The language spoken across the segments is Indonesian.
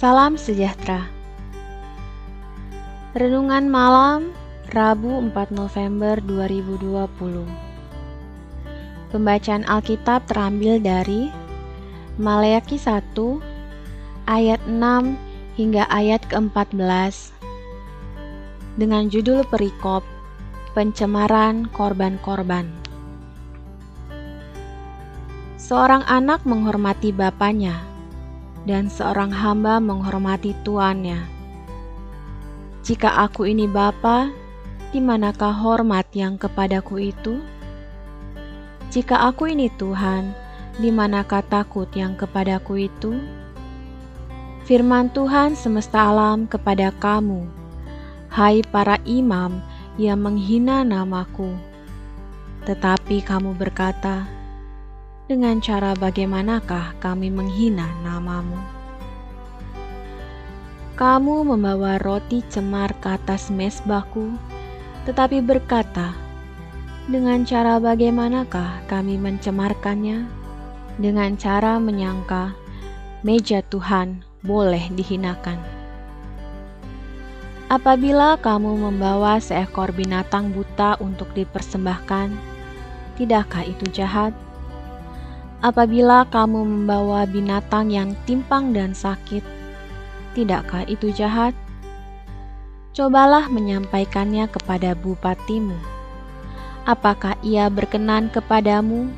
Salam sejahtera. Renungan malam Rabu 4 November 2020. Pembacaan Alkitab terambil dari Maleakhi 1 ayat 6 hingga ayat ke-14 dengan judul perikop Pencemaran Korban-korban. Seorang anak menghormati bapaknya, dan seorang hamba menghormati tuannya. Jika aku ini bapa, di manakah hormat yang kepadaku itu? Jika aku ini Tuhan, di manakah takut yang kepadaku itu? Firman Tuhan semesta alam kepada kamu, hai para imam yang menghina namaku. Tetapi kamu berkata, dengan cara bagaimanakah kami menghina namamu? Kamu membawa roti cemar ke atas mesbahku, tetapi berkata, dengan cara bagaimanakah kami mencemarkannya? Dengan cara menyangka meja Tuhan boleh dihinakan. Apabila kamu membawa seekor binatang buta untuk dipersembahkan, tidakkah itu jahat? Apabila kamu membawa binatang yang timpang dan sakit, tidakkah itu jahat? Cobalah menyampaikannya kepada bupatimu. Apakah ia berkenan kepadamu,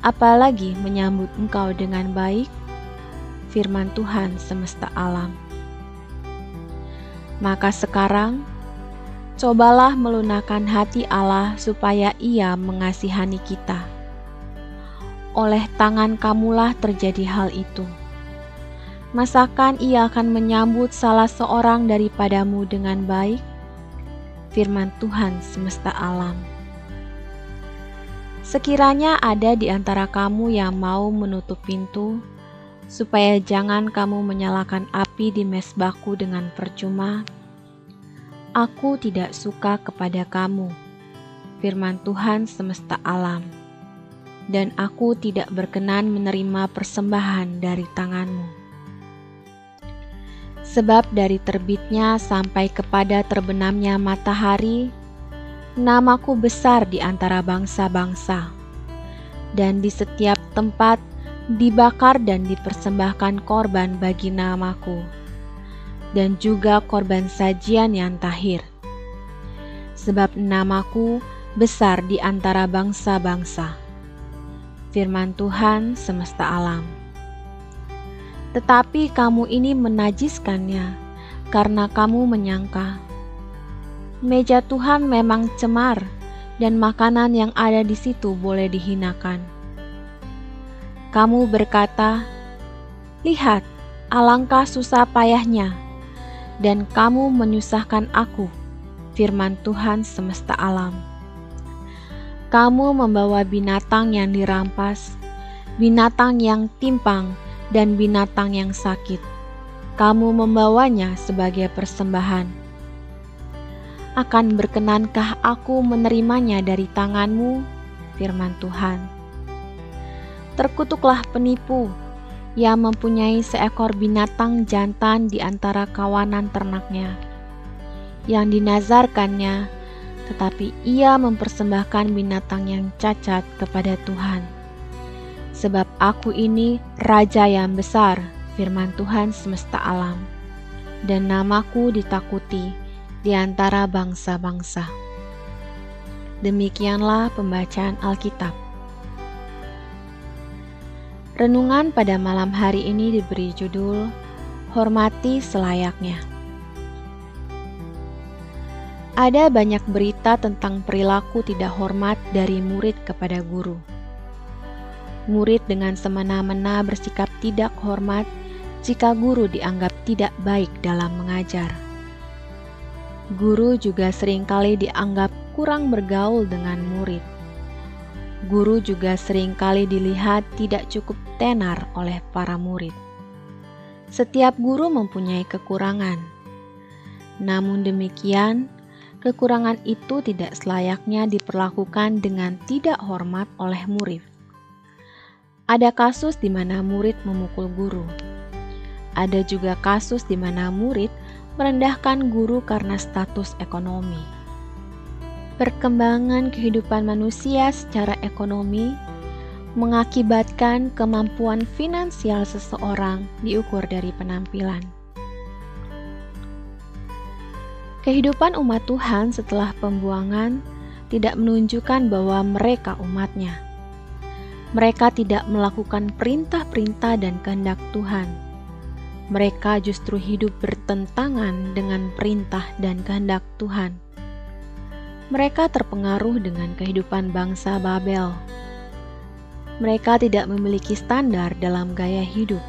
apalagi menyambut engkau dengan baik? Firman Tuhan semesta alam. Maka sekarang, cobalah melunakkan hati Allah supaya Ia mengasihani kita. Oleh tangan kamulah terjadi hal itu. Masakan Ia akan menyambut salah seorang daripadamu dengan baik? Firman Tuhan semesta alam. Sekiranya ada di antara kamu yang mau menutup pintu, supaya jangan kamu menyalakan api di mesbahku dengan percuma. Aku tidak suka kepada kamu, firman Tuhan semesta alam, dan aku tidak berkenan menerima persembahan dari tanganmu. Sebab dari terbitnya sampai kepada terbenamnya matahari, namaku besar di antara bangsa-bangsa, dan di setiap tempat dibakar dan dipersembahkan korban bagi namaku, dan juga korban sajian yang tahir. Sebab namaku besar di antara bangsa-bangsa. Firman Tuhan semesta alam. Tetapi kamu ini menajiskannya karena kamu menyangka meja Tuhan memang cemar dan makanan yang ada di situ boleh dihinakan kamu berkata, "Lihat, alangkah susah payahnya, dan kamu menyusahkan aku." Firman Tuhan semesta alam. Kamu membawa binatang yang dirampas, binatang yang timpang, dan binatang yang sakit. Kamu membawanya sebagai persembahan. Akan berkenankah aku menerimanya dari tanganmu? Firman Tuhan Terkutuklah penipu yang mempunyai seekor binatang jantan di antara kawanan ternaknya, yang dinazarkannya, tetapi ia mempersembahkan binatang yang cacat kepada Tuhan. Sebab aku ini raja yang besar, firman Tuhan semesta alam, dan namaku ditakuti di antara bangsa-bangsa. Demikianlah pembacaan Alkitab. Renungan pada malam hari ini diberi judul Hormati Selayaknya. Ada banyak berita tentang perilaku tidak hormat dari murid kepada guru. Murid dengan semena-mena bersikap tidak hormat jika guru dianggap tidak baik dalam mengajar. Guru juga sering kali dianggap kurang bergaul dengan murid guru juga sering kali dilihat tidak cukup tenar oleh para murid. Setiap guru mempunyai kekurangan. Namun demikian, kekurangan itu tidak selayaknya diperlakukan dengan tidak hormat oleh murid. Ada kasus di mana murid memukul guru. ada juga kasus di mana murid merendahkan guru karena status ekonomi. Perkembangan kehidupan manusia secara ekonomi mengakibatkan kemampuan finansial seseorang diukur dari penampilan. Kehidupan umat Tuhan setelah pembuangan tidak menunjukkan bahwa mereka umatnya. Mereka tidak melakukan perintah-perintah dan kehendak Tuhan mereka justru hidup bertentangan dengan perintah dan kehendak Tuhan. Mereka terpengaruh dengan kehidupan bangsa Babel. Mereka tidak memiliki standar dalam gaya hidup.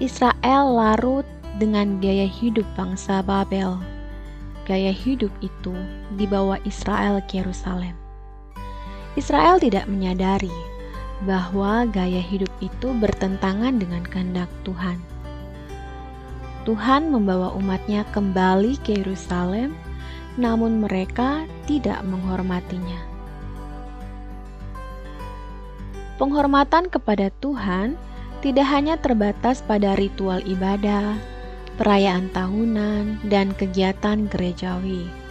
Israel larut dengan gaya hidup bangsa Babel. Gaya hidup itu dibawa Israel ke Yerusalem. Israel tidak menyadari bahwa gaya hidup itu bertentangan dengan kehendak Tuhan. Tuhan membawa umatnya kembali ke Yerusalem, namun mereka tidak menghormatinya. Penghormatan kepada Tuhan tidak hanya terbatas pada ritual ibadah, perayaan tahunan, dan kegiatan gerejawi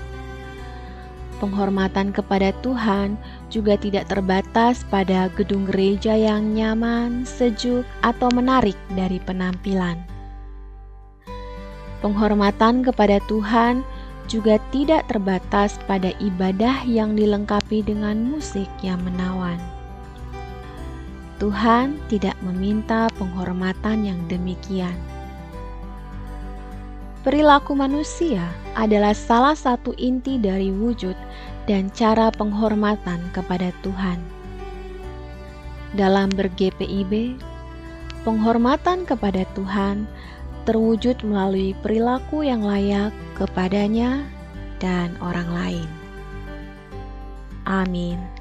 penghormatan kepada Tuhan juga tidak terbatas pada gedung gereja yang nyaman, sejuk, atau menarik dari penampilan. Penghormatan kepada Tuhan juga tidak terbatas pada ibadah yang dilengkapi dengan musik yang menawan. Tuhan tidak meminta penghormatan yang demikian. Perilaku manusia adalah salah satu inti dari wujud dan cara penghormatan kepada Tuhan. Dalam ber-GPIB, penghormatan kepada Tuhan terwujud melalui perilaku yang layak kepadanya dan orang lain. Amin.